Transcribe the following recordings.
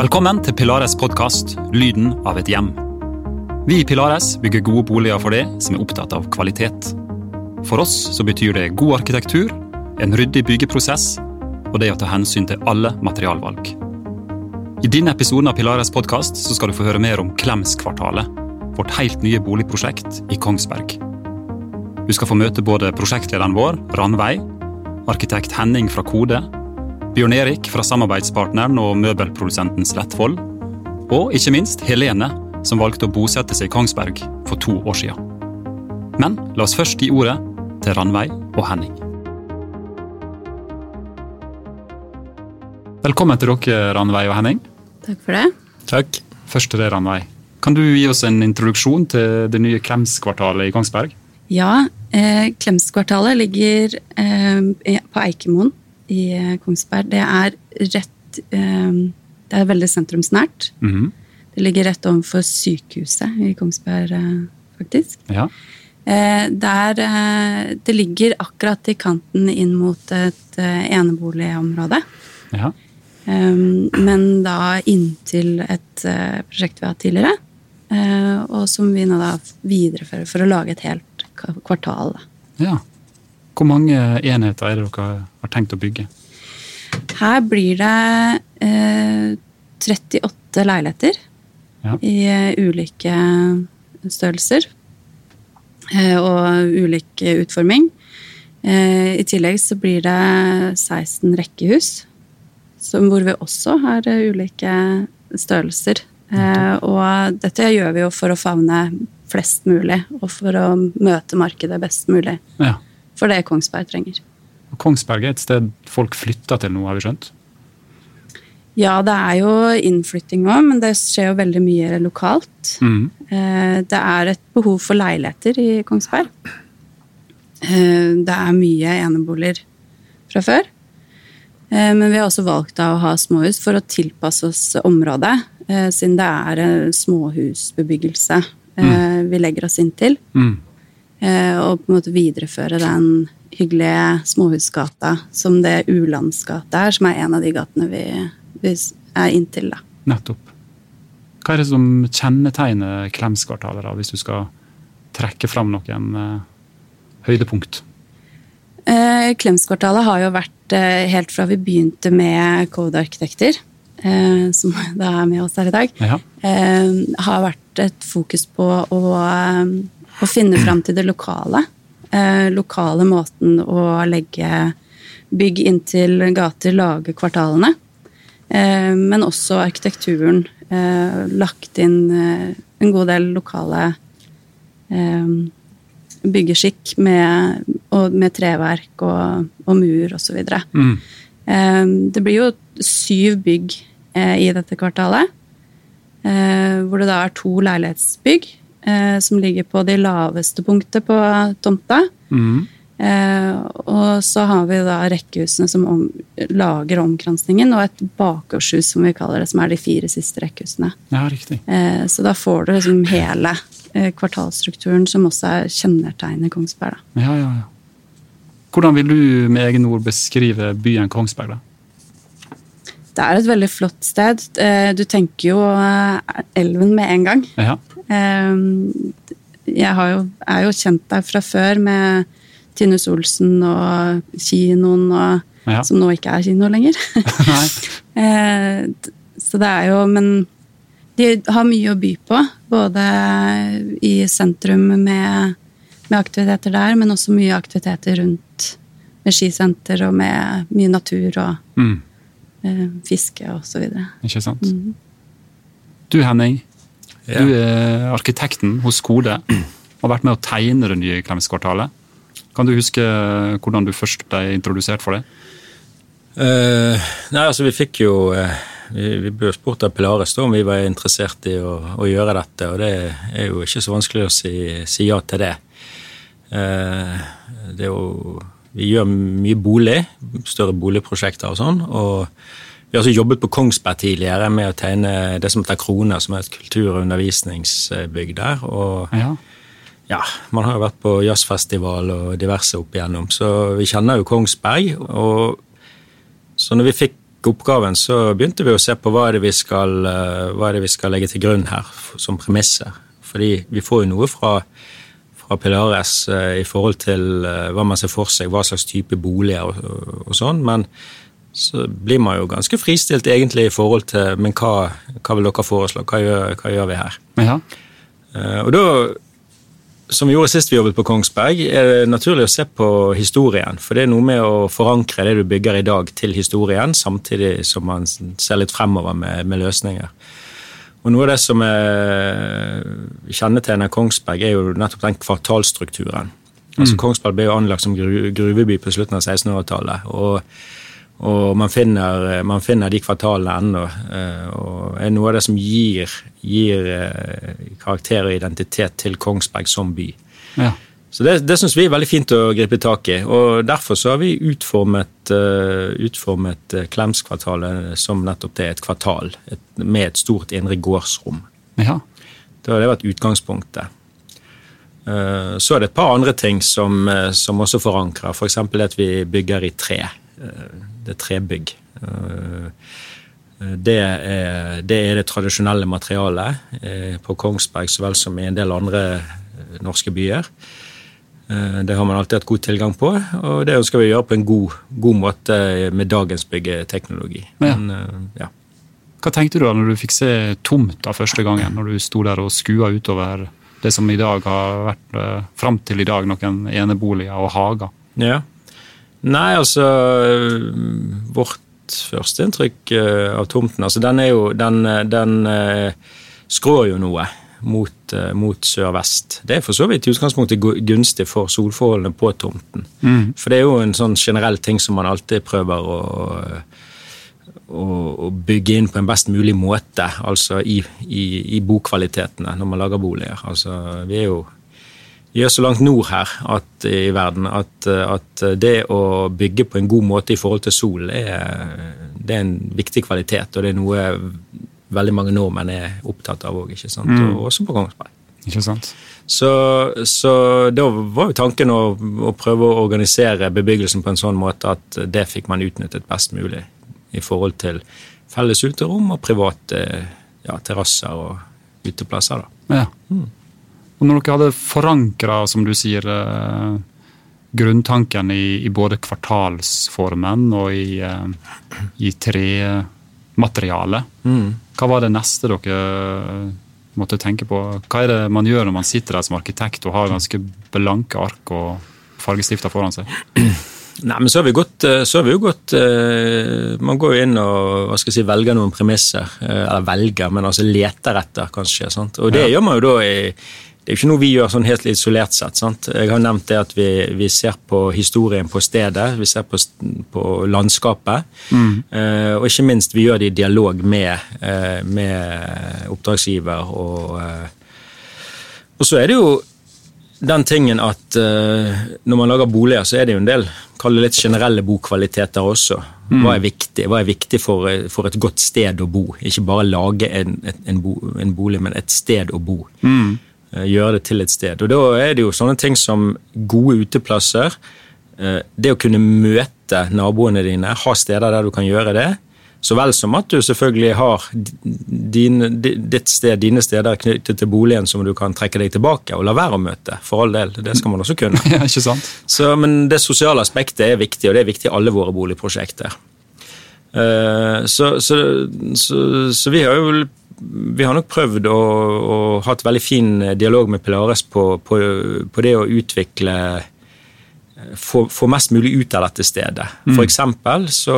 Velkommen til Pilares podkast 'Lyden av et hjem'. Vi i Pilares bygger gode boliger for deg som er opptatt av kvalitet. For oss så betyr det god arkitektur, en ryddig byggeprosess og det å ta hensyn til alle materialvalg. I denne episoden av Pilares podkast skal du få høre mer om Klemskvartalet, vårt helt nye boligprosjekt i Kongsberg. Du skal få møte både prosjektlederen vår, Ranveig, arkitekt Henning fra Kode, Bjørn Erik fra samarbeidspartneren og møbelprodusenten Slettvoll, og ikke minst Helene, som valgte å bosette seg i Kongsberg for to år siden. Men la oss først gi ordet til Ranveig og Henning. Velkommen til dere, Ranveig og Henning. Takk for det. Takk. Først til deg, Ranveig. Kan du gi oss en introduksjon til det nye Klemskvartalet i Kongsberg? Ja, eh, Klemskvartalet ligger eh, på Eikemoen i eh, Kongsberg. Det er rett eh, Det er veldig sentrumsnært. Mhm. Det ligger rett overfor sykehuset i Kongsberg, eh, faktisk. Ja. Der, det ligger akkurat i kanten inn mot et eneboligområde. ja. Men da inntil et prosjekt vi har hatt tidligere. og som vi nå da viderefører for å lage et helt kvartal. ja. Hvor mange enheter er det dere har tenkt å bygge? Her blir det eh, 38 leiligheter Ja. i eh, ulike størrelser eh, og ulik utforming. Eh, I tillegg så blir det 16 rekkehus, som, hvor vi også har ulike størrelser. Eh, og dette gjør vi jo for å favne flest mulig, og for å møte markedet best mulig. Ja. For det Kongsberg trenger. Og Kongsberg er et sted folk flytter til nå, har vi skjønt? Ja, det er jo innflytting òg, men det skjer jo veldig mye lokalt. Mhm. Eh, Det er et behov for leiligheter i Kongsberg. Eh, Det er mye eneboliger fra før. Eh, Men vi har også valgt da å ha småhus for å tilpasse oss området, siden det er småhusbebyggelse mm. vi legger oss inn til. Mm. Eh, Og på en måte videreføre den hyggelige småhusgata som det Ulandsgata er, som er en av de gatene vi, vi er inntil. da. Nettopp. Hva er det som kjennetegner Klemskvartalet, da, hvis du skal trekke fram noen eh, høydepunkt? Eh, Klemskvartalet har jo vært, eh, helt fra vi begynte med Code-arkitekter, eh, som da er med oss her i dag, Ja. har vært et fokus på å, å finne fram til det lokale. Eh, lokale måten å legge bygg inntil gater, lage kvartalene. Eh, men også arkitekturen. Eh, lagt inn en god del lokale byggeskikk med, med treverk og, og mur osv. Mm. Det blir jo syv bygg i dette kvartalet. Eh, hvor det da er to leilighetsbygg eh, som ligger på de laveste punktet på tomta. Mm. Eh, og så har vi da rekkehusene som om, lager omkransningen, og et bakgårdshus, som vi kaller det, som er de fire siste rekkehusene. Ja, riktig. Eh, så da får du liksom hele eh, kvartalstrukturen som også er kjennetegnet Kongsberg. Da. Ja, ja, ja. Hvordan vil du med egne ord beskrive byen Kongsberg, da? Det er et veldig flott sted. Eh, du tenker jo eh, elven med en gang. Ja. Eh, jeg har jo, er jo kjent der fra før med Tinus Olsen og kinoen, og, Ja. som nå ikke er kino lenger. Så det er jo Men de har mye å by på, både i sentrum med, med aktiviteter der, men også mye aktiviteter rundt med skisenter og med mye natur og Mm. Eh, fiske og så videre. Ikke sant? Du, Henning. Ja. Du er arkitekten hos Kode og har vært med å tegne det nye Klemskvartalet. Kan du huske hvordan du først ble introdusert for det? Uh, nei, altså vi fikk jo uh, Vi, vi ble spurt av Pilares om vi var interessert i å, å gjøre dette, og det er jo ikke så vanskelig å si, si ja til det. Uh, det er jo Vi gjør mye bolig, større boligprosjekter og sånn. og vi har også jobbet på Kongsberg tidligere med å tegne det som heter Krone, som er et kultur- og undervisningsbygg der. og Ja. ja, man har jo vært på jazzfestival og diverse opp igjennom, så vi kjenner jo Kongsberg. og Så når vi fikk oppgaven, så begynte vi å se på hva er det vi skal, er det vi skal legge til grunn her som premisser. Fordi vi får jo noe fra, fra Pilares i forhold til hva man ser for seg, hva slags type boliger og, og, og sånn, men så blir man jo ganske fristilt egentlig i forhold til Men hva, hva vil dere foreslå? Hva gjør, hva gjør vi her? Ja. Uh, og da, som vi gjorde sist vi jobbet på Kongsberg, er det naturlig å se på historien. For det er noe med å forankre det du bygger i dag, til historien, samtidig som man ser litt fremover med, med løsninger. Og Noe av det som er kjennetegner Kongsberg, er jo nettopp den kvartalstrukturen. Altså mm. Kongsberg ble jo anlagt som gruveby på slutten av 1600-tallet. og og man finner, man finner de kvartalene ennå. Eh, og er noe av det som gir, gir eh, karakter og identitet til Kongsberg som by. Ja. Så Det, det syns vi er veldig fint å gripe tak i. og Derfor så har vi utformet, uh, utformet Klemskvartalet som nettopp det, et kvartal. Et, med et stort indre gårdsrom. Ja. Det har det vært utgangspunktet. Uh, så er det et par andre ting som, som også forankrer, f.eks. For at vi bygger i tre det er trebygg. Eh, det er, det er, det tradisjonelle materialet eh, på Kongsberg så vel som i en del andre eh, norske byer. Det har man alltid hatt god tilgang på, og det ønsker vi gjøre på en god, god måte med dagens byggeteknologi. Men, ja. Hva tenkte du da når du fikk se tomta første gangen, når du sto der og skua utover det som i dag har vært fram til i dag noen eneboliger og hager? Ja, Nei, altså Vårt førsteinntrykk inntrykk av tomten altså Den er jo Den, den skrår jo noe mot, uh, mot sør-vest. Det er for så vidt i utgangspunktet gunstig for solforholdene på tomten. Mm. For det er jo en sånn generell ting som man alltid prøver å, å, å bygge inn på en best mulig måte, altså i, i, i bokvalitetene når man lager boliger. Altså, vi er jo vi er så langt nord her at, i verden at, at, det å bygge på en god måte i forhold til sol, er, det er en viktig kvalitet. Og det er noe veldig mange nordmenn er opptatt av òg, mm. og også på Kongsberg. Ikke sant? Så, så, da var jo tanken å, å, prøve å organisere bebyggelsen på en sånn måte at det fikk man utnyttet best mulig i forhold til felles uterom og private ja, terrasser og uteplasser. da. Ja. Mm. Og når dere hadde forankra, som du sier, eh, grunntanken i, i, både kvartalsformen og i, eh, i trematerialet, mm. hva var det neste dere måtte tenke på? Hva er det man gjør når man sitter der som arkitekt og har ganske blanke ark og fargestifter foran seg? Nei, men så har vi, gått, eh, så har vi jo gått Man går jo inn og hva skal jeg si, velger noen premisser. Eller velger, men altså leter etter, kanskje. Sant? Og det ja. gjør man jo da i det er jo ikke noe vi gjør sånn helt isolert sett. sant? Jeg har nevnt det at vi, vi ser på historien på stedet, vi ser på, på landskapet. Mm. Eh, og ikke minst, vi gjør det i dialog med, eh, med oppdragsgiver. Og, eh, og, så er det jo den tingen at eh, når man lager boliger, så er det jo en del kall det litt generelle bokvaliteter også. Mm. Hva er viktig, Hva er viktig for, for, et godt sted å bo? Ikke bare lage en, en, en bolig, men et sted å bo. Mm. Eh, gjøre det til et sted. Og Da er det jo sånne ting som gode uteplasser. Eh, det å kunne møte naboene dine, ha steder der du kan gjøre det. Så vel som at du selvfølgelig har din, ditt sted, dine steder knyttet til boligen som du kan trekke deg tilbake og la være å møte. For all del, det skal man også kunne. Ja, ikke sant? Så, men det sosiale aspektet er viktig, og det er viktig i alle våre boligprosjekter. Eh, så, så, så, så vi har jo vi har nok prøvd å, å ha et veldig fin dialog med Pilares på, på, på det å utvikle få, få, mest mulig ut av dette stedet. Mm. For eksempel så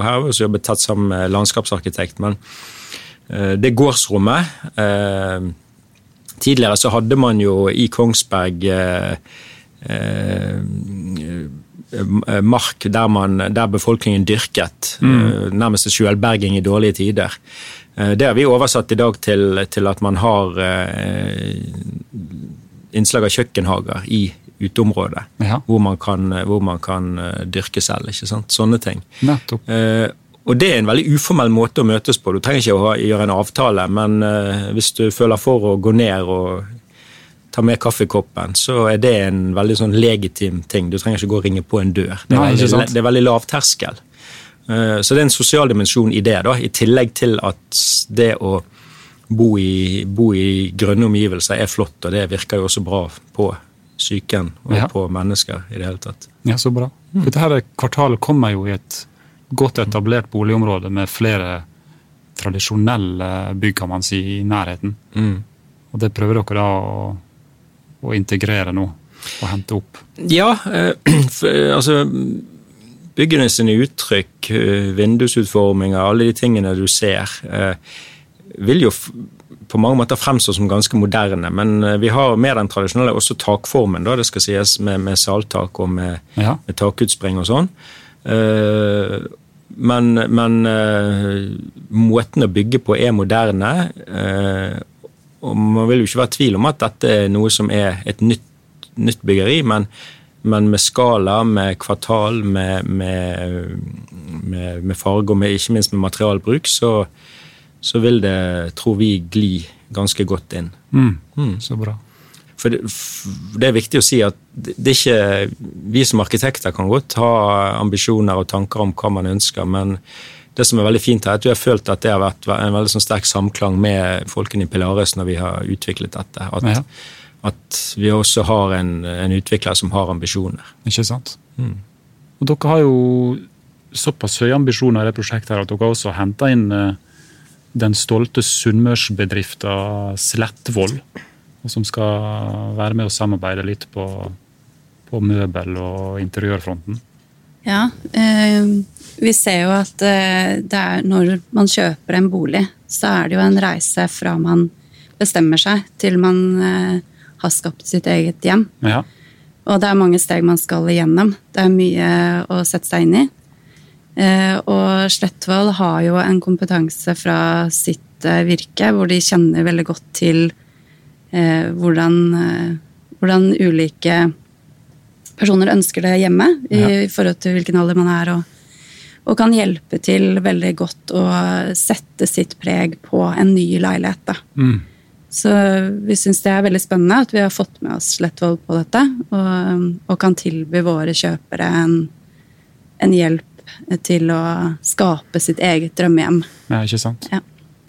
Her har vi også jobbet tett sammen med landskapsarkitekt, men uh, det gårdsrommet uh, Tidligere så hadde man jo i Kongsberg uh, mark der, man, der befolkningen dyrket. Mm. Nærmest sjølberging i dårlige tider. Eh, det har vi oversatt i dag til, til at man har eh, innslag av kjøkkenhager i uteområdet. Ja. Hvor, man kan, hvor man kan eh, dyrke selv. ikke sant? Sånne ting. Eh, og det er en veldig uformell måte å møtes på. Du trenger ikke å gjøre en avtale, men eh, hvis du føler for å gå ned og ta med kaffekoppen, så er det en veldig sånn legitim ting. Du trenger ikke gå og ringe på en dør. Det er, Nei, veldig, det er veldig lav terskel. Eh, så det er en sosial dimensjon i det, da, i tillegg til at det å bo i, bo i grønne omgivelser er flott, og det virker jo også bra på psyken og Ja. på mennesker i det hele tatt. Ja, så bra. Dette her kvartalet kommer jo i et godt etablert boligområde med flere tradisjonelle bygg, kan man si, i nærheten. Mm. Og det prøver dere da å, å integrere nå, og hente opp. Ja, eh, for, eh, altså Byggene sine uttrykk, eh, vindusutforminger, alle de tingene du ser, eh, vil jo på mange måter fremstå som ganske moderne. Men eh, vi har med den tradisjonelle også takformen, da, det skal sies, med, med saltak og med, Ja. med takutspring og sånn. Uh, men men uh, måten å bygge på er moderne. Uh, og man vil jo ikke være i tvil om at dette er noe som er et nytt, nytt byggeri, men, men med skala, med kvartal, med, med, med, med farge og med, ikke minst med materialbruk, så, så vil det, tror vi, gli ganske godt inn. Mm. Så bra. For det, for det er viktig å si at det det er ikke Vi som arkitekter kan godt ha ambisjoner og tanker om hva man ønsker, men det som er veldig fint her, er at du har følt at det har vært en veldig sånn sterk samklang med folkene i Pilares når vi har utviklet dette. At, Ja. At vi også har en, en utvikler som har ambisjoner. Ikke sant? Og dere har jo såpass høye ambisjoner i det prosjektet her at dere også har henta inn eh, den stolte sunnmørsbedriften Slettvoll, som skal være med å samarbeide litt på, på møbel- og interiørfronten. Ja, eh, vi ser jo at eh, det er når man kjøper en bolig, så er det jo en reise fra man bestemmer seg til man eh, har skapt sitt eget hjem. Ja. Og det er mange steg man skal igjennom. Det er mye å sette seg inn i. Eh, og Slettvold har jo en kompetanse fra sitt eh, virke, hvor de kjenner veldig godt til eh, hvordan, hvordan ulike personer ønsker det hjemme, i, Ja. forhold til hvilken alder man er, og, og kan hjelpe til veldig godt å sette sitt preg på en ny leilighet. Da. Mm. Så vi syns det er veldig spennende at vi har fått med oss Slettvoll på dette, og, og kan tilby våre kjøpere en, en hjelp til å skape sitt eget drømmehjem. ja, ikke sant? Ja.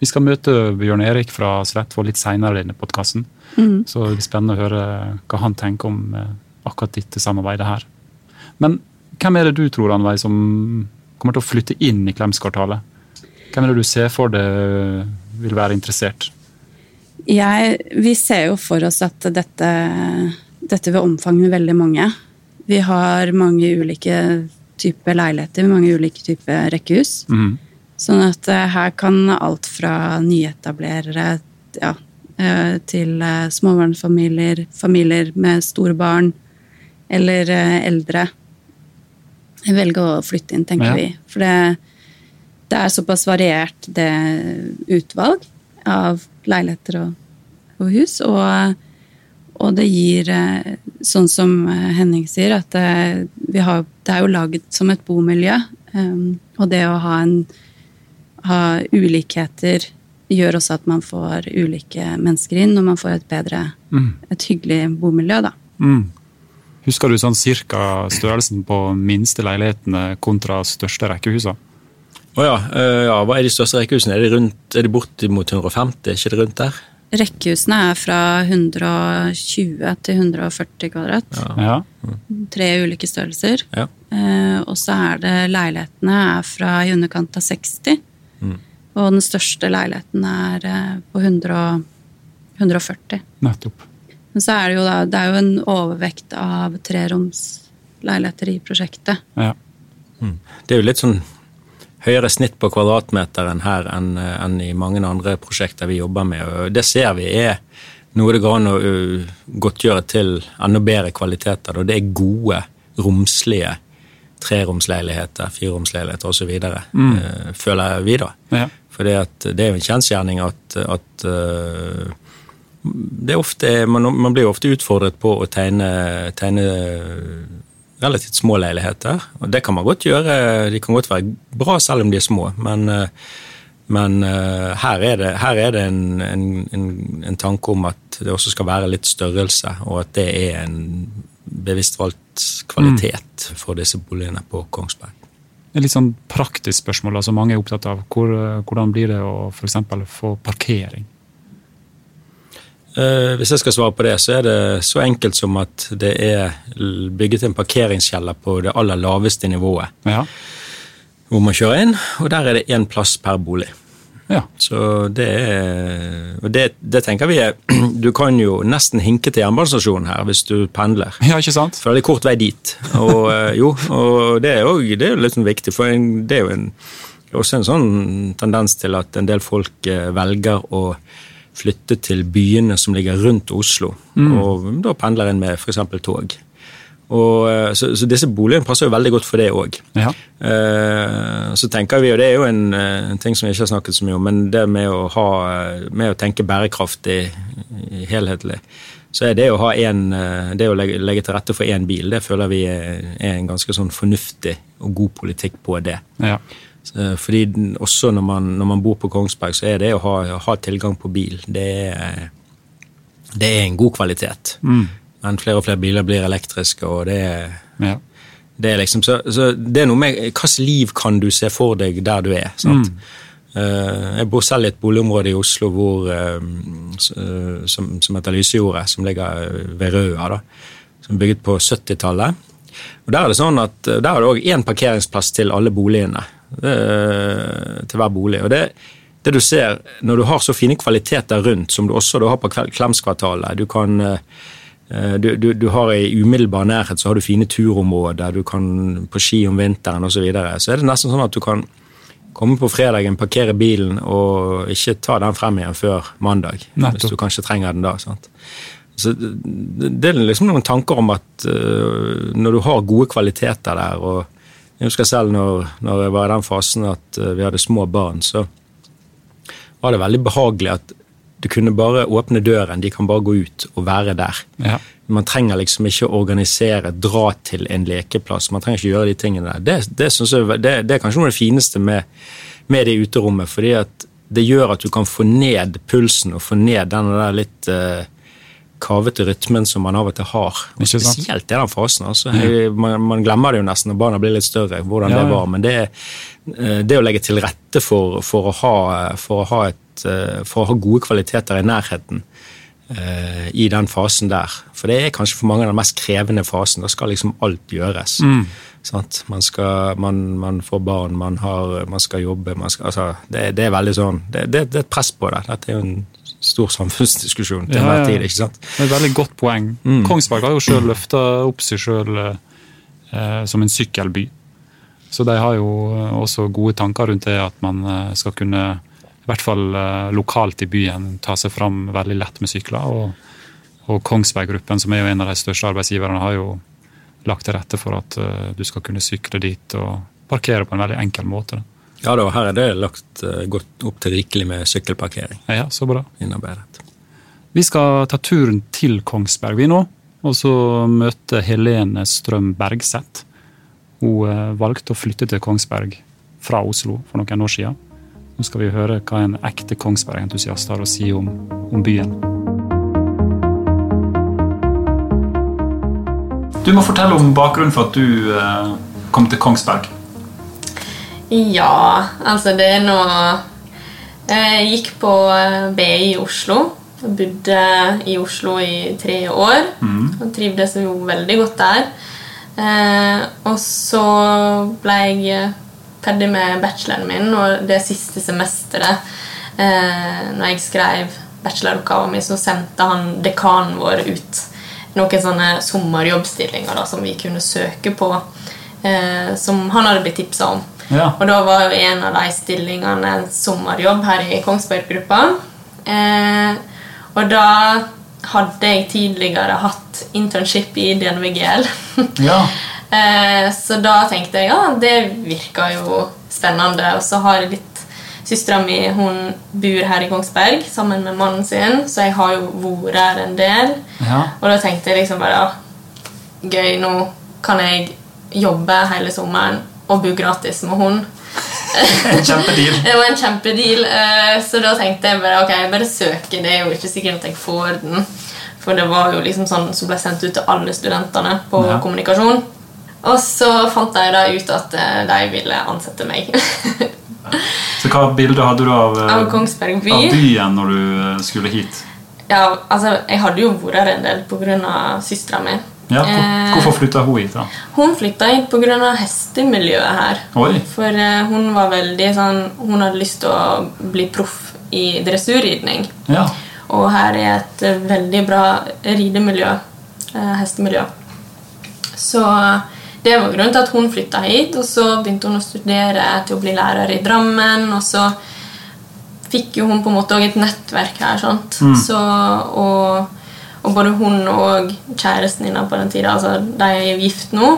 Vi skal møte Bjørn Erik fra Slettvoll litt seinere i denne podkasten. Mm. Så det blir spennende å høre hva han tenker om eh, akkurat dette samarbeidet her. Men hvem er det du tror Anveig, som kommer til å flytte inn i Klemskvartalet? Hvem er det du ser for deg vil være interessert? Jeg, vi ser jo for oss at dette, dette vil omfange veldig mange. Vi har mange ulike typer leiligheter, mange ulike typer rekkehus. Mm. Sånn at eh, her kan alt fra nyetablerere ja, eh, til eh, småbarnsfamilier, familier med store barn eller eldre velge å flytte inn, tenker Ja. vi. For det, det er såpass variert, det utvalg av leiligheter og, og hus. Og, og det gir, eh, sånn som eh, Henning sier, at det, vi har, det er jo laget som et bomiljø. Um, og det å ha, en, ha ulikheter gjør også at man får ulike mennesker inn, og man får et bedre, Mm. et hyggelig bomiljø, da. Mm. Husker du sånn cirka størrelsen på minste leilighetene kontra største rekkehusene? Å ja, eh, ja, hva er de største rekkehusene? Er de, rundt, er de bortimot 150? Er ikke det rundt der? Rekkehusene er fra 120 til 140 kvadrat. Ja. Tre ulike størrelser. Ja. Eh, og så er det leilighetene er fra i underkant av 60. Mm. Og den største leiligheten er eh, på 100, 140. Nettopp. Men så er det jo da, det er jo en overvekt av treromsleiligheter i prosjektet. Ja. Det er jo litt sånn høyere snitt på kvadratmeteren her enn enn i mange andre prosjekter vi jobber med. og Det ser vi er noe det går an å godtgjøre til enda bedre kvaliteter. Og det er gode, romslige treromsleiligheter, fireromsleiligheter osv., mm. føler vi, da. Ja. For det er jo en kjensgjerning at, at det ofte, man, man blir ofte utfordret på å tegne, tegne relativt små leiligheter. Og det kan man godt gjøre. De kan godt være bra selv om de er små, men, øh, men øh, her er det, her er det en, en, en, en tanke om at det også skal være litt størrelse, og at det er en bevisst valgt kvalitet for disse boligene på Kongsberg. Et litt sånn praktisk spørsmål som mange er opptatt av. Hvor, hvordan blir det å f.eks. få parkering? Uh, hvis jeg skal svare på det, så er det så enkelt som at det er bygget en parkeringskjeller på det aller laveste nivået. Ja. Hvor man kjører inn, og der er det én plass per bolig. Ja. Så det er Og det, det, tenker vi er Du kan jo nesten hinke til jernbanestasjonen her hvis du pendler. Ja, ikke sant? For det er kort vei dit. Og eh, jo, og det er jo, det er jo litt sånn viktig, for det er jo en, også en sånn tendens til at en del folk eh, velger å flytte til byene som ligger rundt Oslo, mm. og da pendler en med f.eks. tog. Og, eh, så, så, disse boligene passer jo veldig godt for det òg. Ja. Uh, så tenker vi, og det er jo en, eh, en, ting som vi ikke har snakket så mye om, men det med å, ha, med å tenke bærekraftig helhetlig, så er det å, ha en, det å legge, legge, til rette for én bil, det føler vi er, er, en ganske sånn fornuftig og god politikk på det. Ja. Fordi også når man, når man, bor på Kongsberg, så er det å ha, ha tilgang på bil, det er, det er en god kvalitet. Mm men flere og flere biler blir elektriske, og det, ja. det er liksom så, så, det er noe med hvilket liv kan du se for deg der du er. sant? Mm. Uh, jeg bor selv i et boligområde i Oslo hvor, uh, som, som, heter Lysejordet, som ligger ved Røa. da, Som er bygget på 70-tallet. Og Der er det sånn at der er det òg én parkeringsplass til alle boligene. Uh, til hver bolig. og det det du ser når du har så fine kvaliteter rundt, som du også har på Klemskvartalet Du kan Eh, du, du, du, har I umiddelbar nærhet så har du fine turområder, du kan på ski om vinteren osv. Så, videre. så er det nesten sånn at du kan komme på fredagen, parkere bilen og ikke ta den frem igjen før mandag. Nettopp. Hvis du kanskje trenger den da. sant? Så Det er liksom noen tanker om at uh, når du har gode kvaliteter der og Jeg husker selv når, når jeg var i den fasen at uh, vi hadde små barn, så var det veldig behagelig at du kunne bare åpne døren, de kan bare gå ut og være der. Ja. Man trenger liksom ikke å organisere, dra til en lekeplass. Man trenger ikke gjøre de tingene der. Det, det, jeg, det, det er kanskje noe av det fineste med, med det uterommet. fordi at det gjør at du kan få ned pulsen og få ned den litt uh, kavete rytmen som man av og til har. Og spesielt i den fasen. Altså. Jeg, man, man, glemmer det jo nesten når barna blir litt større, hvordan ja, det var. Men det, uh, det, å legge til rette for, for, å, ha, for å ha et Eh, for å ha gode kvaliteter i nærheten uh, i den fasen der. For det er kanskje for mange den mest krevende fasen. Da skal liksom alt gjøres. Mm. Man, skal, man, man, får barn, man, har, man skal jobbe man skal, altså, det, det, er veldig sånn det, det, det, er et press på det. Dette er jo en stor samfunnsdiskusjon til enhver ja, tid. ikke sant? Det er et veldig godt poeng. Mm. Kongsberg har jo sjøl løfta opp seg sjøl eh, som en sykkelby. Så de har jo også gode tanker rundt det at man eh, skal kunne i hvert fall eh, lokalt i byen ta seg fram veldig lett med sykler. Og, og Kongsberg Gruppen, som er jo en av de største arbeidsgiverne, har jo lagt til rette for at du skal kunne sykle dit og parkere på en veldig enkel måte. Da. Ja da, her er det lagt uh, godt opp til rikelig med sykkelparkering. Ja, så bra. Innarbeidet. Vi skal ta turen til Kongsberg vi nå, og så møte Helene Strøm Bergseth. Hun uh, valgte å flytte til Kongsberg fra Oslo for noen år siden. Nå skal vi høre hva en ekte Kongsberg-entusiast har å si om, om, byen. Du må fortelle om bakgrunnen for at du eh, kom til Kongsberg. Ja, altså det er nå Jeg gikk på eh, BI i Oslo. Jeg bodde i Oslo i tre år mm. og trivdes jo veldig godt der. Eh, og så ble jeg ferdig med bacheloren min, og det siste semesteret eh, når jeg skrev bacheloroppgaven min, så sendte han dekanen vår ut noen sånne sommerjobbstillinger da, som vi kunne søke på, eh, som han hadde blitt tipsa om. Ja. Og da var jo en av de stillingene en sommerjobb her i Kongsberg-gruppa. Eh, og da hadde jeg tidligere hatt internship i DNVGL. ja. Eh, så da tenkte jeg ja, det virka jo spennende. Og så har jeg litt Søstera mi hun bor her i Kongsberg sammen med mannen sin, så jeg har jo vært her en del. Ja. Og da tenkte jeg liksom bare gøy, nå kan jeg jobbe hele sommeren og bo gratis med hund. en kjempedeal. det var en kjempedeal. Eh, så da tenkte jeg bare ok, jeg bare søker. Det er jo ikke sikkert at jeg får den. For det var jo liksom sånn som ble sendt ut til alle studentene på ja. kommunikasjon. Og så fant de da ut at eh, de ville ansette meg. Så hva bilde hadde du av, eh, Av Kongsberg by. av byen når du skulle hit? Ja, altså, Jeg hadde jo vært her en del pga. søstera mi. Ja, hvor, Eh. hvorfor flytta hun hit, da? Hun flytta hit pga. hestemiljøet her. Oi. For eh, hun var veldig sånn Hun hadde lyst til å bli proff i dressurridning. Ja. Og her er et eh, veldig bra ridemiljø. Eh, hestemiljø. Så det var grunnen til at hun flytta hit. Og så begynte hun å studere til å bli lærer i Drammen. Og så fikk jo hun på en måte også et nettverk her. sant? Så, og, og både hun og kjæresten hennes på den tida, altså de er jo gift nå.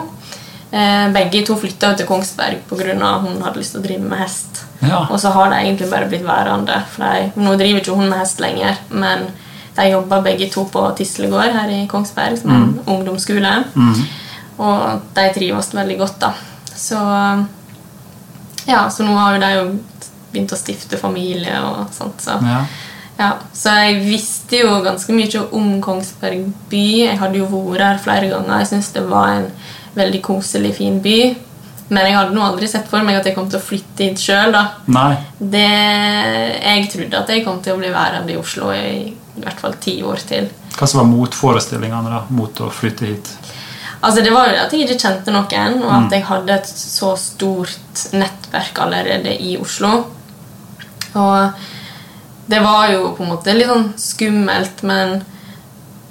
Eh, begge to flytta til Kongsberg pga. hun hadde lyst til å drive med hest. Ja. Og så har de egentlig bare blitt værende. For de, nå driver ikke hun med hest lenger, men de jobber begge to på Tislegård her i Kongsberg, som er en ungdomsskole. Og de trives veldig godt, da. Så ja, så nå har jo de jo begynt å stifte familie og sånt. Så. ja. Ja, så jeg visste jo ganske mye om Kongsberg by. Jeg hadde jo vært her flere ganger. Jeg syns det var en veldig koselig, fin by. Men jeg hadde nå aldri sett for meg at jeg kom til å flytte hit sjøl. Jeg trodde at jeg kom til å bli værende i Oslo i, i hvert fall ti år til. Hva som var motforestillingene da, mot å flytte hit? Altså Det var jo at jeg ikke kjente noen, og at jeg hadde et så stort nettverk allerede i Oslo. Og det var jo på en måte litt sånn skummelt, men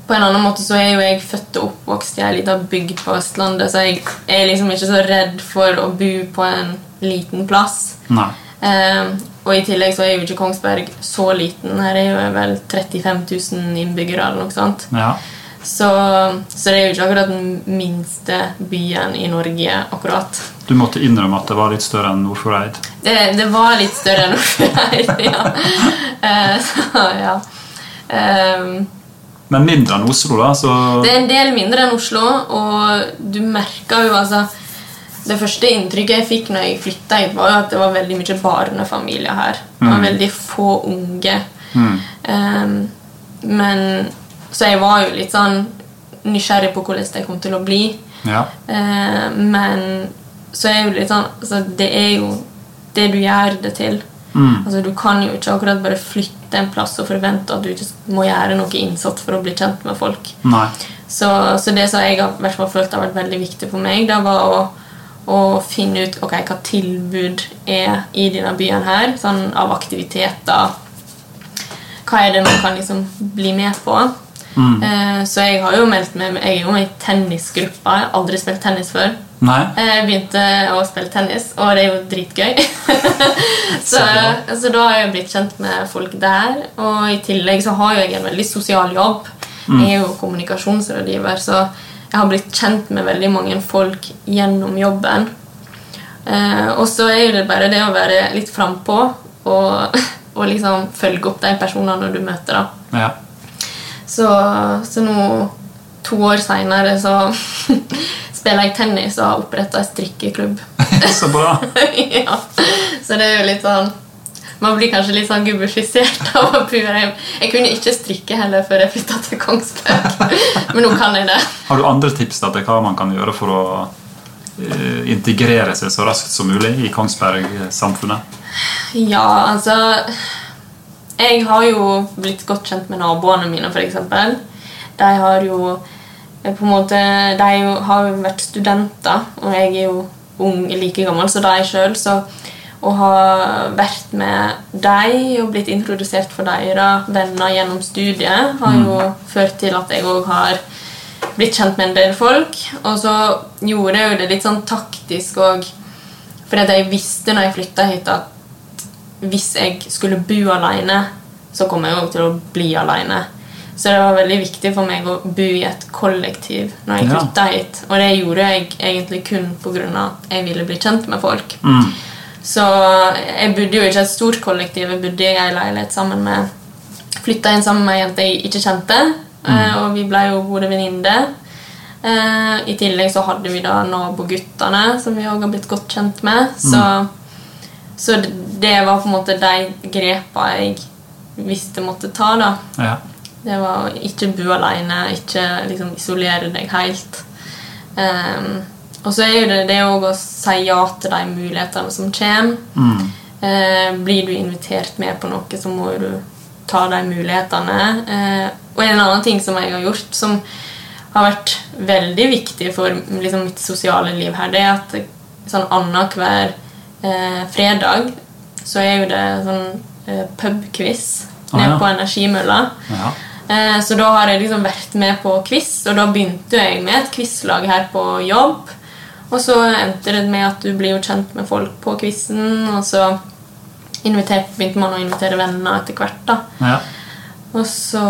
på en annen måte så er jo jeg født og oppvokst i ei lita bygd på Østlandet, så jeg er liksom ikke så redd for å bo på en liten plass. Eh, og i tillegg så er jo ikke Kongsberg så liten. Her er jo vel 35 000 innbyggere eller noe sånt. Ja. Så, så det er jo ikke akkurat den minste byen i Norge, akkurat. Du måtte innrømme at det var litt større enn Nordfjordeid. Det, det var litt større enn Oslo, ja. Uh, så, ja. Um, Men mindre enn Oslo, da. Så det er en del mindre enn Oslo, og du merker jo altså Det første inntrykket jeg fikk når jeg flytta hit, var jo at det var veldig mye barnefamilier her. Det var veldig få unge. Ehm, men Så jeg var jo litt sånn nysgjerrig på hvordan det kom til å bli. ja. Uh, men så er jo litt sånn altså, Det er jo det du gjør det til. Altså, du kan jo ikke akkurat bare flytte en plass og forvente at du ikke må gjøre noe innsats for å bli kjent med folk. Så, så det som jeg har hvert fall følt har vært veldig viktig for meg, det var å, å finne ut ok, hva tilbud er i denne byen her, sånn av aktiviteter. Hva er det man kan liksom bli med på? Eh, så jeg har jo meldt meg Jeg er jo med i tennisgruppa. Jeg har aldri spilt tennis før. Nei. Jeg begynte å spille tennis, og det er jo dritgøy. så, Så da har jeg blitt kjent med folk der. Og i tillegg så har jeg en veldig sosial jobb. Jeg er jo kommunikasjonsrådgiver, så jeg har blitt kjent med veldig mange folk gjennom jobben. Eh, og så er det bare det å være litt frampå og, og liksom følge opp de personene du møter. da. Ja. Så, så nå, to år seinere, så spiller jeg tennis og har oppretta en strikkeklubb. Så bra. ja. Så det er jo litt sånn Man blir kanskje litt sånn gubbefisert av å bo hjemme. Jeg kunne ikke strikke heller før jeg flytta til Kongsberg, men nå kan jeg det. Har du andre tips da, til hva man kan gjøre for å eh, integrere seg så raskt som mulig i Kongsberg-samfunnet? Ja, altså Jeg har jo blitt godt kjent med naboene mine, f.eks. De har jo på en måte, De jo, har jo vært studenter, og jeg er jo ung, like gammel som de sjøl. Så å ha vært med dem og blitt introdusert for deres venner gjennom studiet, har jo ført til at jeg òg har blitt kjent med en del folk. Og så gjorde jeg jo det litt sånn taktisk òg, fordi jeg visste når jeg flytta hit, at hvis jeg skulle bo alene, så kom jeg òg til å bli alene. Så det var veldig viktig for meg å bo i et kollektiv når jeg Ja. hit. Og det gjorde jeg egentlig kun pga. at jeg ville bli kjent med folk. Så jeg bodde jo ikke et stort kollektiv. Jeg bodde i ei leilighet sammen med Flytta inn sammen med ei jente jeg ikke kjente, mm. og vi ble jo gode venninner. Eh, I tillegg så hadde vi da naboguttene, som vi òg har blitt godt kjent med. Så så det- det var på en måte de grepa jeg visste måtte ta. da. Ja. Det var å ikke bo alene, ikke liksom isolere deg helt. Um, og så er jo det det òg å si ja til de mulighetene som kommer. Mm. Uh, blir du invitert med på noe, så må du ta de mulighetene. Uh, og en annen ting som jeg har gjort, som har vært veldig viktig for liksom, mitt sosiale liv her, det er at sånn annenhver eh, fredag så er jo det sånn eh, pubquiz Ah, nede ja. på Energimølla. Ja. Eh, Så da har jeg liksom vært med på quiz, og da begynte jeg med et quizlag her på jobb. Og så endte det med at du blir jo kjent med folk på quizen, og så begynte man å invitere venner etter hvert. da. Ja. Og så,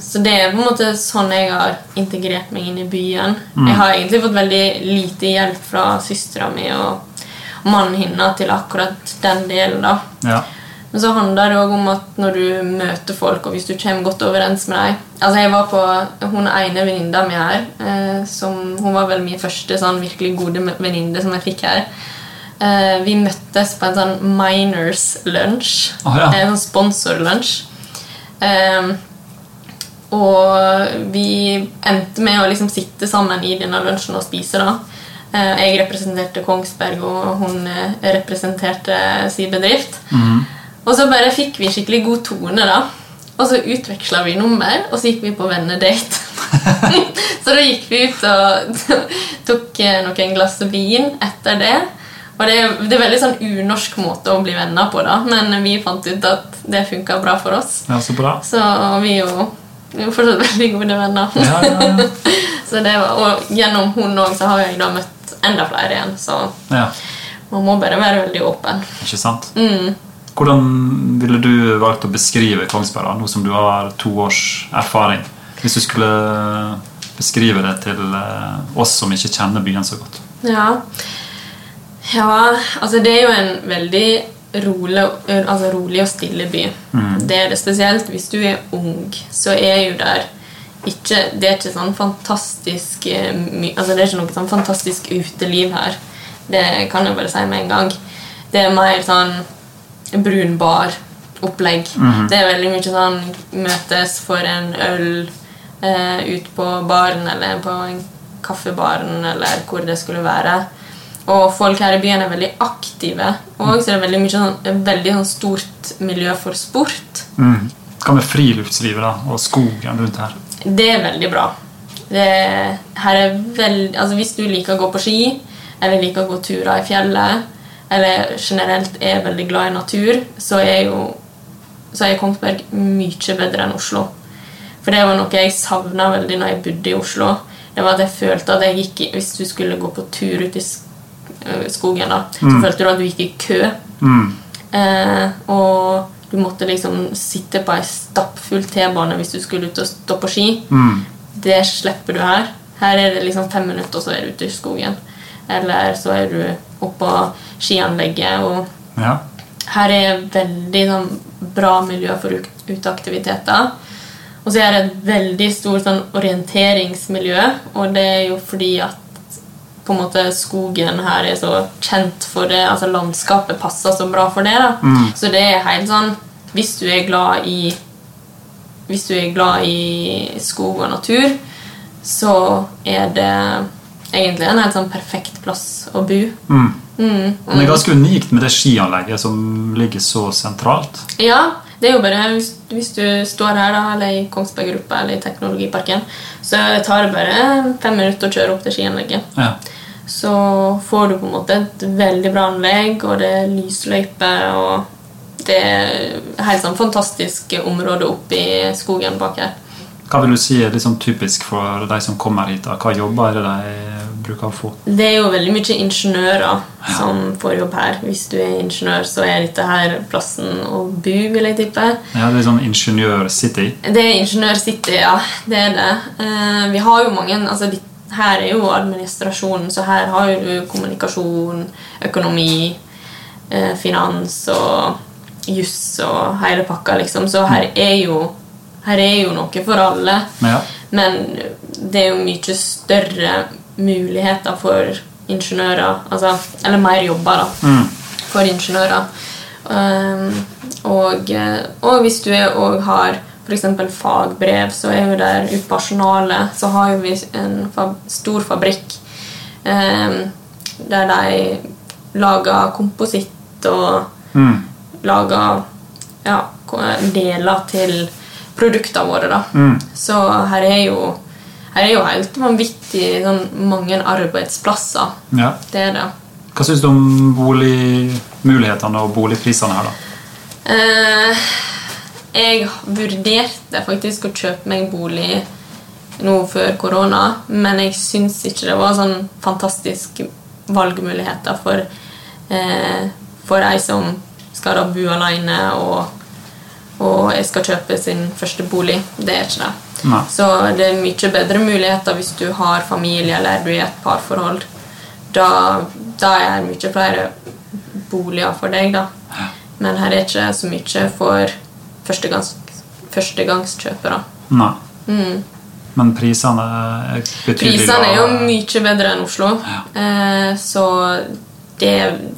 så det er på en måte sånn jeg har integrert meg inn i byen. Jeg har egentlig fått veldig lite hjelp fra søstera mi og mannen hennes til akkurat den delen. da. Ja. Men så handler det òg om at når du møter folk, og hvis du kommer godt overens med dem Altså jeg var på Hun ene venninna mi her, eh, som, hun var vel min første sånn virkelig gode venninne som jeg fikk her. Eh, vi møttes på en sånn Miners lunsj. Oh, ja. En sånn sponsorlunsj. Eh, og vi endte med å liksom sitte sammen i denne lunsjen og spise. da. Eh, Jeg representerte Kongsberg, og hun eh, representerte sin bedrift. Og så bare fikk vi skikkelig god tone, da. Og så utveksla vi nummer, og så gikk vi på vennedate. så da gikk vi ut og tok eh, noen glass vin etter det. Og det, det er veldig sånn unorsk måte å bli venner på, da, men vi fant ut at det funka bra for oss. ja, så bra. Så vi er jo, vi er fortsatt veldig gode venner. Ja, ja, ja. så det var, og gjennom hun òg så har jeg da møtt enda flere igjen, så ja. man må bare være veldig åpen. Ikke sant? Mm. Hvordan ville du valgt å beskrive Kongsberg, da, nå som du har to års erfaring? Hvis du skulle beskrive det til eh, oss som ikke kjenner byen så godt. Ja. ja, altså det er jo en veldig rolig, altså rolig og stille by. Det er det spesielt hvis du er ung, så er jo der ikke, Det er ikke sånn fantastisk eh, altså det er ikke noe sånn fantastisk uteliv her. Det kan jeg bare si med en gang. Det er mer sånn brun bar-opplegg. Det er veldig mye sånn møtes for en øl eh, ut på baren eller på en kaffebaren eller hvor det skulle være. Og folk her i byen er veldig aktive. Og så er det veldig mye sånn, veldig sånn stort miljø for sport. Mm. Hva med friluftslivet da, og skogen rundt her? Det er veldig bra. Det, her er veld, altså hvis du liker å gå på ski, eller liker å gå turer i fjellet, eller generelt er veldig glad i natur, så er jo så er Kongsberg mye bedre enn Oslo. For det var noe jeg savna veldig når jeg bodde i Oslo. Det var at jeg følte at jeg gikk Hvis du skulle gå på tur ut i øh, skogen, da, så følte du at du gikk i kø. Mm. Eh, og du måtte liksom sitte på ei stappfull T-bane hvis du skulle ut og stå på ski. Mm. Det slipper du her. Her er det liksom fem minutter, og så er du ute i skogen. Eller så er du oppå skianlegget. Og Ja. her er veldig sånn, bra miljø for ut- uteaktiviteter. Og så er det et veldig stort sånn, orienteringsmiljø, og det er jo fordi at på en måte skogen her er så kjent for det. altså Landskapet passer så bra for det. da. Så det er helt sånn Hvis du er glad i Hvis du er glad i skog og natur, så er det egentlig en helt sånn perfekt plass å bo. Mm. Mm. Det er ganske unikt med det skianlegget som ligger så sentralt. Ja, det er jo bare hvis, hvis du står her da, eller i Kongsberg Gruppa eller i Teknologiparken, så tar det bare fem minutter å kjøre opp til skianlegget. Ja. Så får du på en måte et veldig bra anlegg, og det er lysløype, og det er helt sånn fantastisk område oppe i skogen bak her. Hva vil du si er liksom typisk for de som kommer hit? da? Hva jobber er det de bruker kan få? Det er jo veldig mye ingeniører som får jobb her. Hvis du er ingeniør, så er dette her plassen å bo, vil jeg tippe. Ja, det er sånn ingeniør-city. Det er Ingeniør City, ja. Det er det. Eh, vi har jo mange altså, Her er jo administrasjonen, så her har du kommunikasjon, økonomi, eh, finans og juss og hele pakka, liksom. Så her er jo, her er jo noe for alle. Ja. Men det er jo mye større muligheter for ingeniører. Altså, eller mer jobber, da Mm. for ingeniører. Um, og, eh, og hvis du òg har f.eks. fagbrev, så er jo der ute på Arsenalet så har jo vi en fab stor fabrikk um, der de lager kompositt og Mm. lager ja, deler til produktene våre. Da. Mm. Så her er jo her er jo helt vanvittig sånn, mange arbeidsplasser. Ja. Det er det. Hva syns du om boligmulighetene og boligprisene her, da? Eh, jeg vurderte faktisk å kjøpe meg bolig nå før korona, men jeg syns ikke det var sånn fantastisk valgmuligheter for, eh, for ei som skal da bo alene og, og jeg skal kjøpe sin første bolig. Det er ikke det. Nei. Så det er mye bedre muligheter hvis du har familie eller du er i et parforhold. Da, da er det mye flere boliger for deg, da. Men her er det ikke så mye for førstegangs, førstegangskjøpere. Nei. Mm. Men prisene er betydelig Prisene er jo mye bedre enn Oslo, eh, så det,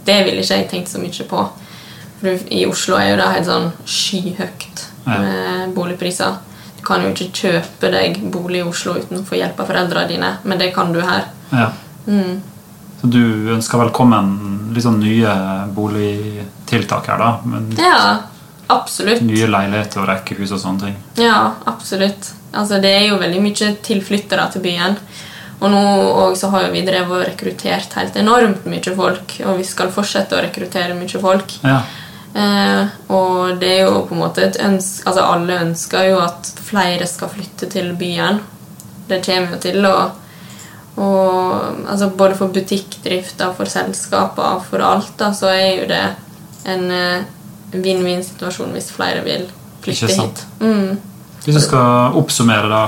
det ville ikke jeg tenkt så mye på. For i Oslo er jo det helt sånn skyhøyt Ja. boligpriser. Kan jo ikke kjøpe deg bolig i Oslo uten å få hjelp av foreldrene dine, men det kan du her. Ja. Mm. Så du ønsker velkommen litt sånn nye boligtiltak her, da? Men Ja, absolutt. Nye leiligheter og rekkehus og sånne ting. Ja, absolutt. Altså, det er jo veldig mye tilflyttere til byen. Og nå og så har vi drevet og rekruttert helt enormt mye folk, og vi skal fortsette å rekruttere mye folk. Ja. Eh, og det er jo på en måte et ønske Altså alle ønsker jo at flere skal flytte til byen. Det kommer jo til å altså Både for butikkdrifta, for selskapa, for alt, da, så er jo det en eh, vinn-vinn-situasjon hvis flere vil flytte hit. Mm. Hvis du skal oppsummere, da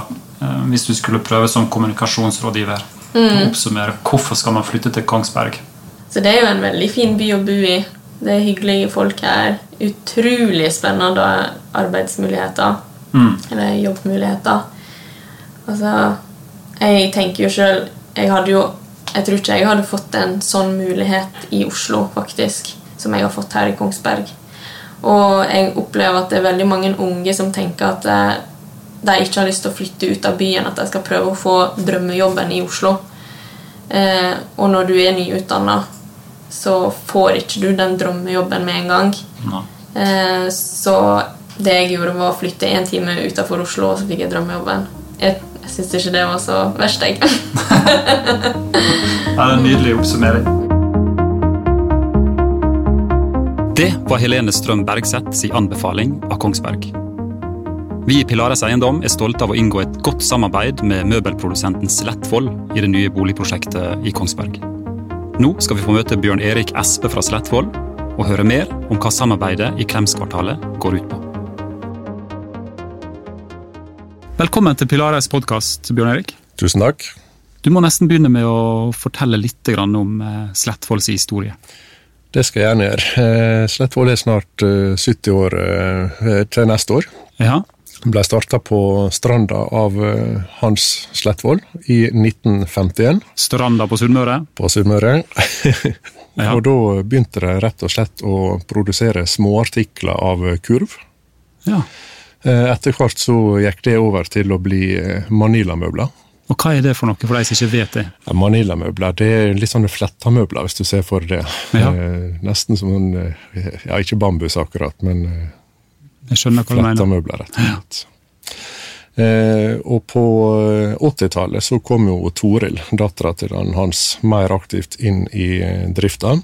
eh, Hvis du skulle prøve som kommunikasjonsrådgiver Mm. Oppsummere hvorfor skal man flytte til Kongsberg? Så det er jo en veldig fin by å bo i. Det er hyggelige folk her. Utrolig spennende arbeidsmuligheter. Mm. Eller jobbmuligheter. Altså, jeg tenker jo sjøl Jeg hadde jo Jeg tror ikke jeg hadde fått en sånn mulighet i Oslo, faktisk, som jeg har fått her i Kongsberg. Og jeg opplever at det er veldig mange unge som tenker at eh, de ikke har lyst til å flytte ut av byen, at de skal prøve å få drømmejobben i Oslo. Eh, og når du er nyutdanna, så får ikke du den drømmejobben med en gang. Nei. Eh, så det jeg gjorde, var å flytte én time utenfor Oslo, og så fikk jeg drømmejobben. Jeg, jeg syns ikke det var så verst, jeg. Det er en nydelig oppsummering. Det var Helene Strøm Bergseth sin anbefaling av Kongsberg. Vi i Pilares Eiendom er stolte av å inngå et godt samarbeid med møbelprodusenten Slettvoll i det nye boligprosjektet i Kongsberg. Nå skal vi få møte Bjørn Erik Espe fra Slettvoll og høre mer om hva samarbeidet i Klemskvartalet går ut på. Velkommen til Pilares podkast, Bjørn Erik. Tusen takk. Du må nesten begynne med å fortelle litt om eh, Slettvolls historie. Det skal jeg gjerne gjøre. Eh, Slettvoll er snart eh, 70 år eh, til neste år. Ja, Ble starta på Stranda av eh, Hans Slettvold i 1951 Stranda på Sunnmøre. på Sunnmøre. Ja. Og da begynte de rett og slett å produsere småartikler av kurv. Ja. Eh, Etter hvert så gikk det over til å bli eh, Manila-møbler. Og hva er det for noe, for de som ikke vet det? Ja, Manila-møbler det er litt sånne fletta-møbler, hvis du ser for det. Ja. Eh, Nesten som en eh, Ja, ikke bambus akkurat, men Jeg skjønner hva du mener. Flettamøbler, rett og slett. Eh, og på eh, 80-tallet så kom jo Toril, dattera til han Hans, mer aktivt inn i eh, drifta.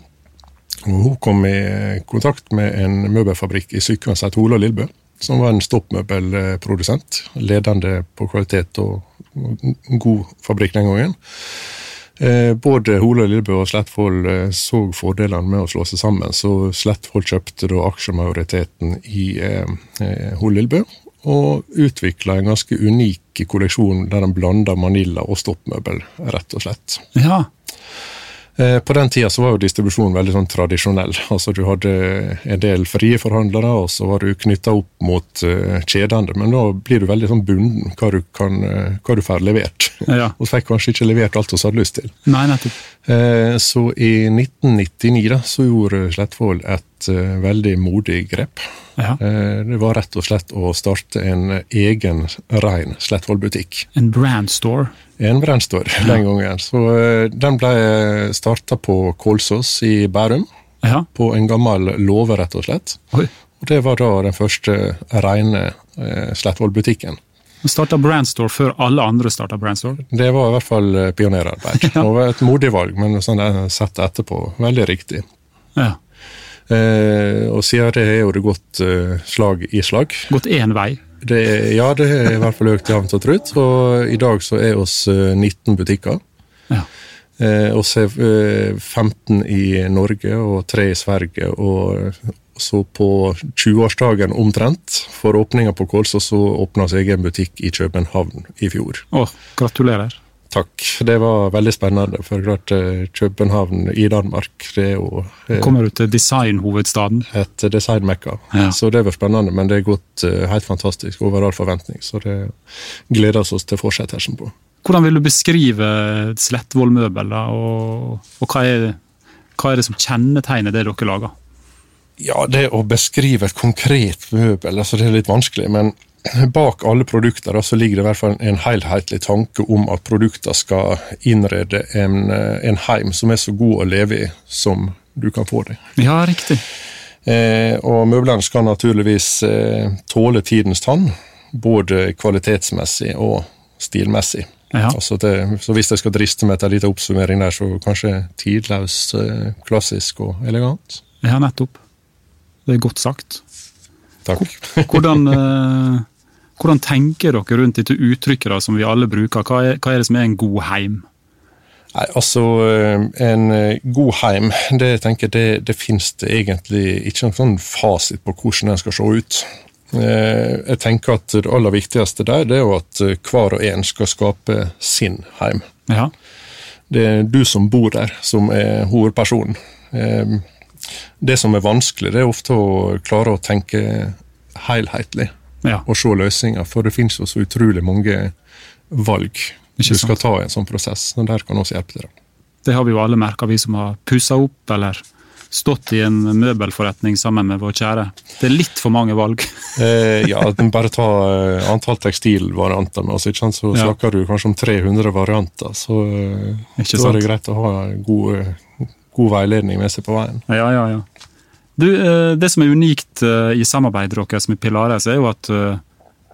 Hun kom i kontakt med en møbelfabrikk i Sykkylven som het Lillebø. Som var en stoppmøbelprodusent. Ledende på kvalitet og god fabrikk den gangen. Eh, Både Hole Lillebø og Slettvoll eh, så fordelene med å slå seg sammen, så Slettvoll kjøpte da aksjemajoriteten i eh, Hole Lillebø, og utvikla en ganske unik kolleksjon der de blanda Manila og stoppmøbel, rett og slett. Ja, På den tida var jo distribusjonen veldig sånn tradisjonell. Altså Du hadde en del frie forhandlere, og så var du knytta opp mot uh, kjedene. Men da blir du veldig sånn bunden hva du, kan, eh, hva du får levert. ja. Og fikk kanskje ikke levert alt vi hadde lyst til. Nei, nettopp. Eh, Så i 1999 da, så gjorde Slettvoll et eh, veldig modig grep. Ja. Eh, det var rett og slett å starte en egen rein Slettvoll-butikk. En brandstore. En brannstore den gangen. Så eh, den ble starta på Kolsås i Bærum. Ja. På en gammel låve, rett og slett. Oi. Og det var da den første reine eh, Slettvoll-butikken. Starta brandstore før alle andre starta brandstore. Det var i hvert fall eh, pionerarbeid. Det var et modig valg, men sånn det har sett etterpå, veldig riktig. Ja. Eh, og siden det jo det gått eh, slag i slag. Gått én vei. Det, ja, det er i hvert fall økt jevnt og trutt, og i dag så er oss eh, 19 butikker. Ja. Eh, oss er eh, 15 i Norge og 3 i Sverige, og så på 20-årsdagen omtrent for åpninga på Kolsås, så åpna seg egen butikk i København i fjor. Å, gratulerer. Takk. Det var veldig spennende, for klart eh, København i Danmark det er jo eh, Kommer du til designhovedstaden? et designmekka. Ja. Så det var spennende, men det er gått eh, helt fantastisk over all forventning. Så det gleder oss til fortsettelsen på. Hvordan vil du beskrive Slettvoll møbel, da, og, og hva, er, hva er det som kjennetegner det dere lager? Ja, det å beskrive et konkret møbel, altså det er litt vanskelig, men bak alle produkter så ligger det i hvert fall en helhetlig tanke om at produkter skal innrede en, eh, en heim som er så god å leve i som du kan få det. Ja, riktig. Eh, og møblene skal naturligvis eh, tåle tidens tann, både kvalitetsmessig og stilmessig. Ja. Altså det, så hvis jeg skal driste meg til en liten oppsummering der, så kanskje tidløs, eh, klassisk og elegant. Ja, nettopp. Det er godt sagt. Takk. Hvordan, eh, hvordan tenker dere rundt dette uttrykket da, som vi alle bruker? Hva er, hva er det som er en god heim? Nei, altså eh, En eh, god heim, det jeg tenker det, det finnes det egentlig ikke noen sånn fasit på hvordan den skal se ut. Eh, Jeg tenker at Det aller viktigste der det er jo at hver og en skal skape sin heim. Ja, Det er du som bor der, som er hovedpersonen. Det som er vanskelig, det er ofte å klare å tenke helhetlig ja. og se løsninger, for det finnes jo så utrolig mange valg du skal ta i en sånn prosess. og Der kan også hjelpe til. Det har vi jo alle merka, vi som har pussa opp eller stått i en møbelforretning sammen med vår kjære. Det er litt for mange valg. Eh, ja, bare ta eh, antall tekstilvarianter med sant? så Ja. snakker du kanskje om 300 varianter. Så eh, da er det greit å ha god, eh, god veiledning med seg på veien. Ja, ja, ja. Du, eh, det som er unikt eh, i samarbeidet deres med Pilares, er jo at eh,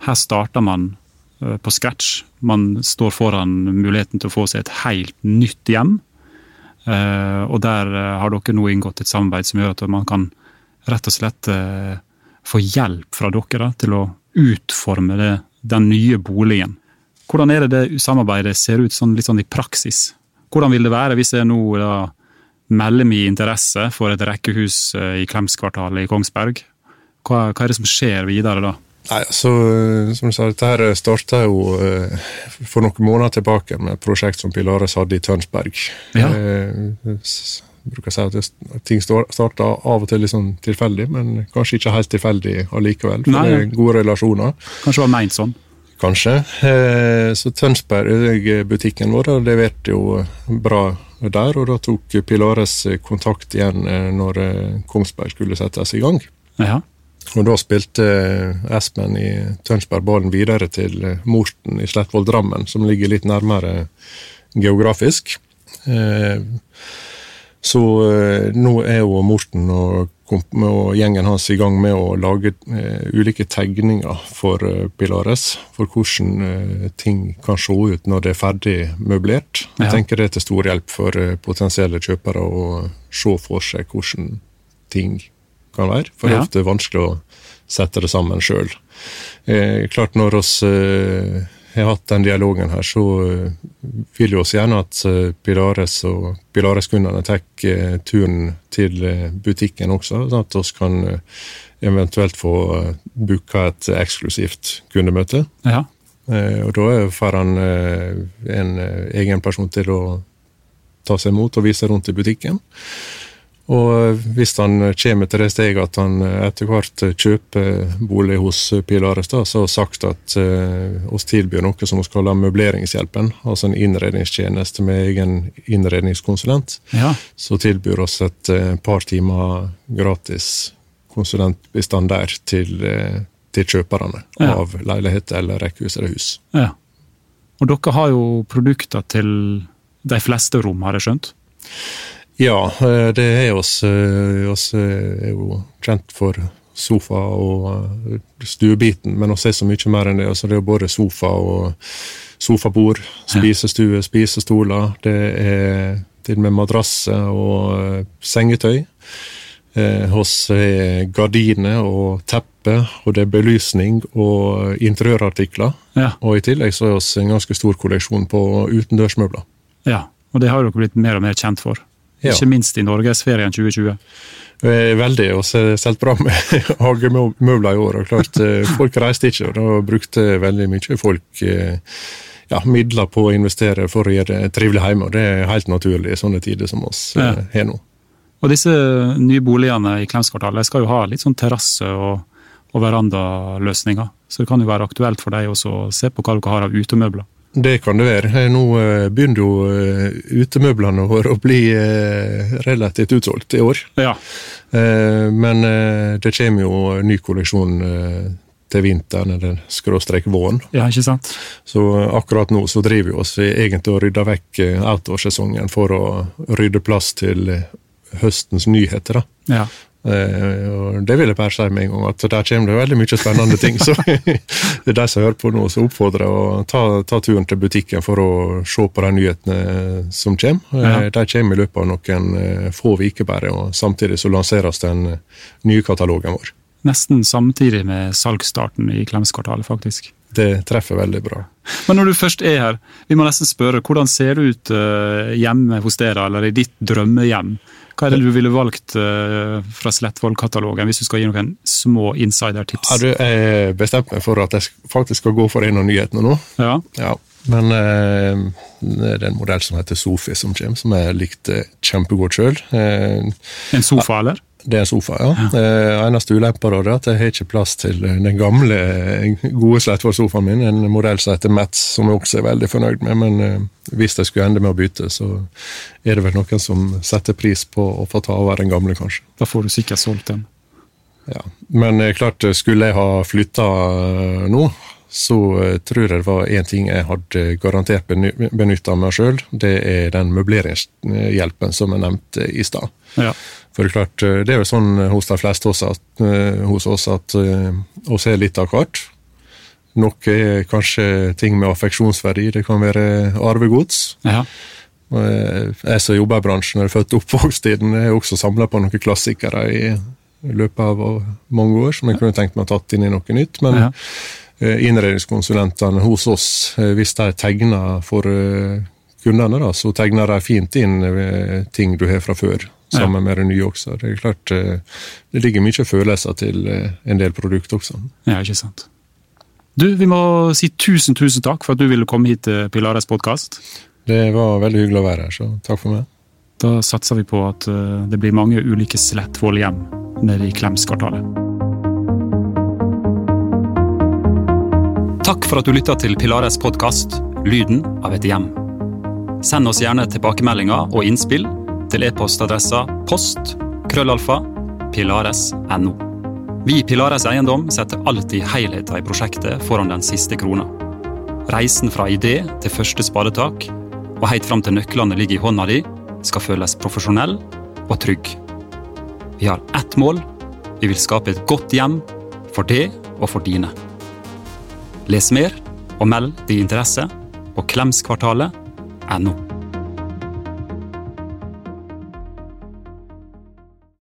her starter man på scratch. Man står foran muligheten til å få seg et helt nytt hjem. Og der har dere nå inngått et samarbeid som gjør at man kan rett og slett få hjelp fra dere til å utforme det, den nye boligen. Hvordan er det det samarbeidet ser ut sånn, litt sånn i praksis? Hvordan vil det være hvis jeg nå da melder min interesse for et rekkehus eh, i Klemskvartalet i Kongsberg? Hva, hva er det som skjer videre da? Nei, altså, eh, som du sa, Dette her starta jo eh, for noen måneder tilbake med et prosjekt som Pilares hadde i Tønsberg. Ja. Eh, jeg bruker å si at ting starta av og til litt sånn tilfeldig, men kanskje ikke helt tilfeldig allikevel. For Nei, det er gode relasjoner. Kanskje det var meint sånn? Kanskje. Eh, Så Tønsberg-butikken vår leverte levert jo bra der, og da tok Pilares kontakt igjen eh, når eh, Kongsberg skulle settes i gang. Ja. Og da spilte eh, Espen i Tønsberg ballen videre til eh, Morten i Slettvoll Drammen, som ligger litt nærmere geografisk. Eh, Så eh, nå er jo Morten og, og gjengen hans i gang med å lage eh, ulike tegninger for eh, Pilares, for hvordan ting kan se ut når det er ferdig møblert. Jeg tenker det er til stor hjelp for potensielle kjøpere å se for seg hvordan ting kan være, for det er ofte vanskelig å sette det sammen sjøl. Eh, klart når oss eh, har hatt den dialogen her, så eh, vil vi oss gjerne at eh, Pilares og Pilares-kundene tar eh, turen til butikken også, sånn at vi kan eventuelt få booka et eksklusivt kundemøte. ja. Og da får han en egen person til å ta seg imot og vise rundt i butikken. Og hvis han kommer til det steget at han etter hvert kjøper bolig hos Pilares, da, så har vi sagt at oss tilbyr noe som vi kaller møbleringshjelpen. Altså en innredningstjeneste med egen innredningskonsulent. Ja. Så tilbyr oss et par timer gratis konsulentbistand der til, til kjøperne Ja. av leilighet eller rekkehus eller hus. Ja. Og dere har jo produkter til de fleste rom, har jeg skjønt? Ja, eh, det er oss. eh, oss eh, er jo kjent for sofa og stuebiten, men oss er så mye mer enn det. Altså, det er både sofa og sofabord, spisestue, spisestoler. Det er til og med madrasser og sengetøy. Hos er gardiner og teppe, og det er belysning og interiørartikler. Ja. Og i tillegg så er vi en ganske stor kolleksjon på utendørsmøbler. ja. Og det har dere blitt mer og mer kjent for. Ja. Ikke minst i Norgesferien 2020. Eh, Veldig, og så er solgt bra med hagemøbler i år. og klart eh, Folk reiste ikke, og da brukte veldig mye folk eh, ja, midler på å investere for å gjøre det trivelig hjemme. og Det er helt naturlig i sånne tider som oss Ja. har nå. Og disse nye boligene i Klemskvartalet skal jo ha litt sånn terrasse og, og verandaløsninger. Så det kan jo være aktuelt for deg også å se på hva dere har av utemøbler. Det kan det være. Eh, Nå eh, begynner jo eh, utemøblene våre å bli relativt utsolgt i år. Ja. Men det kommer jo ny kolleksjon til vinteren, eller skråstrek våren. ja, ikke sant? Så akkurat nå så driver vi oss egentlig og rydder vekk outdoorsesongen for å rydde plass til høstens nyheter. da. Ja. Eh, og det vil jeg bare si med en gang, at der kommer det veldig mye spennende ting. Så det er de som hører på nå, som oppfordrer å ta, ta turen til butikken for å se på de nyhetene som kommer. Eh, Ja. De kommer i løpet av noen eh, få uker bare, og samtidig så lanseres den nye katalogen vår. Nesten samtidig med salgsstarten i Klemskvartalet, faktisk. Det treffer veldig bra. Men når du først er her, vi må nesten spørre, hvordan ser det ut hjemme hos dere, eller i ditt drømmehjem? Hva er det du ville valgt eh, fra Slettvoll-katalogen, hvis du skal gi noen små insider-tips? du, jeg bestemte meg for at jeg faktisk skal gå for en av nyhetene nå. Ja. Ja, men eh, det er en modell som heter Sofi som kommer, som jeg likte kjempegodt sjøl. Eh, En sofa, eller? Det er sofa, ja. Eh, eneste ulempa er at jeg har ikke plass til eh, den gamle, eh, gode Slettvoll-sofaen min, en modell som heter Mats, som jeg også er veldig fornøyd med. Men eh, hvis jeg skulle ende med å bytte, så er det vel noen som setter pris på å få ta over den gamle, kanskje. Da får du sikkert solgt den. Ja. Men eh, klart, eh, skulle jeg ha flytta nå, så eh, tror jeg det var én ting jeg hadde garantert benytta meg sjøl. Det er den møbleringshjelpen som jeg nevnte i stad. Ja. For det er klart, eh, det er jo sånn hos de fleste også at, eh, hos oss at eh, oss er litt av hvert. Noe er kanskje ting med affeksjonsverdi, det kan være arvegods. ja. Eh, Jeg som jobber i bransjen og er født og oppvokst i den, har også samla på noen klassikere i løpet av mange år, som jeg kunne tenkt meg tatt inn i noe nytt. Men Ja. Eh, innredningskonsulentene hos oss, eh, hvis de tegner for eh, kundene, da, så tegner de fint inn ting du har fra før, sammen med det nye også. Det er klart, det ligger mye følelser til en del produkter også. ja, ikke sant. Du, vi må si tusen, tusen takk for at du ville komme hit til Pilares podkast. Det var veldig hyggelig å være her, så takk for meg. Da satser vi på at det blir mange ulike Slettvoll-hjem nede i Klemskvartalet. Takk for at du lytta til Pilares podkast 'Lyden av et hjem'. Send oss gjerne tilbakemeldinger og innspill til e-postadressa post krøllalfa pilares.no. Vi i Pilares Eiendom setter alltid helheten i prosjektet foran den siste krona. Reisen fra idé til første spadetak, og helt fram til nøklene ligger i hånda di, skal føles profesjonell og trygg. Vi har ett mål. Vi vil skape et godt hjem for deg og for dine. Les mer og meld din interesse på klemskvartalet.no.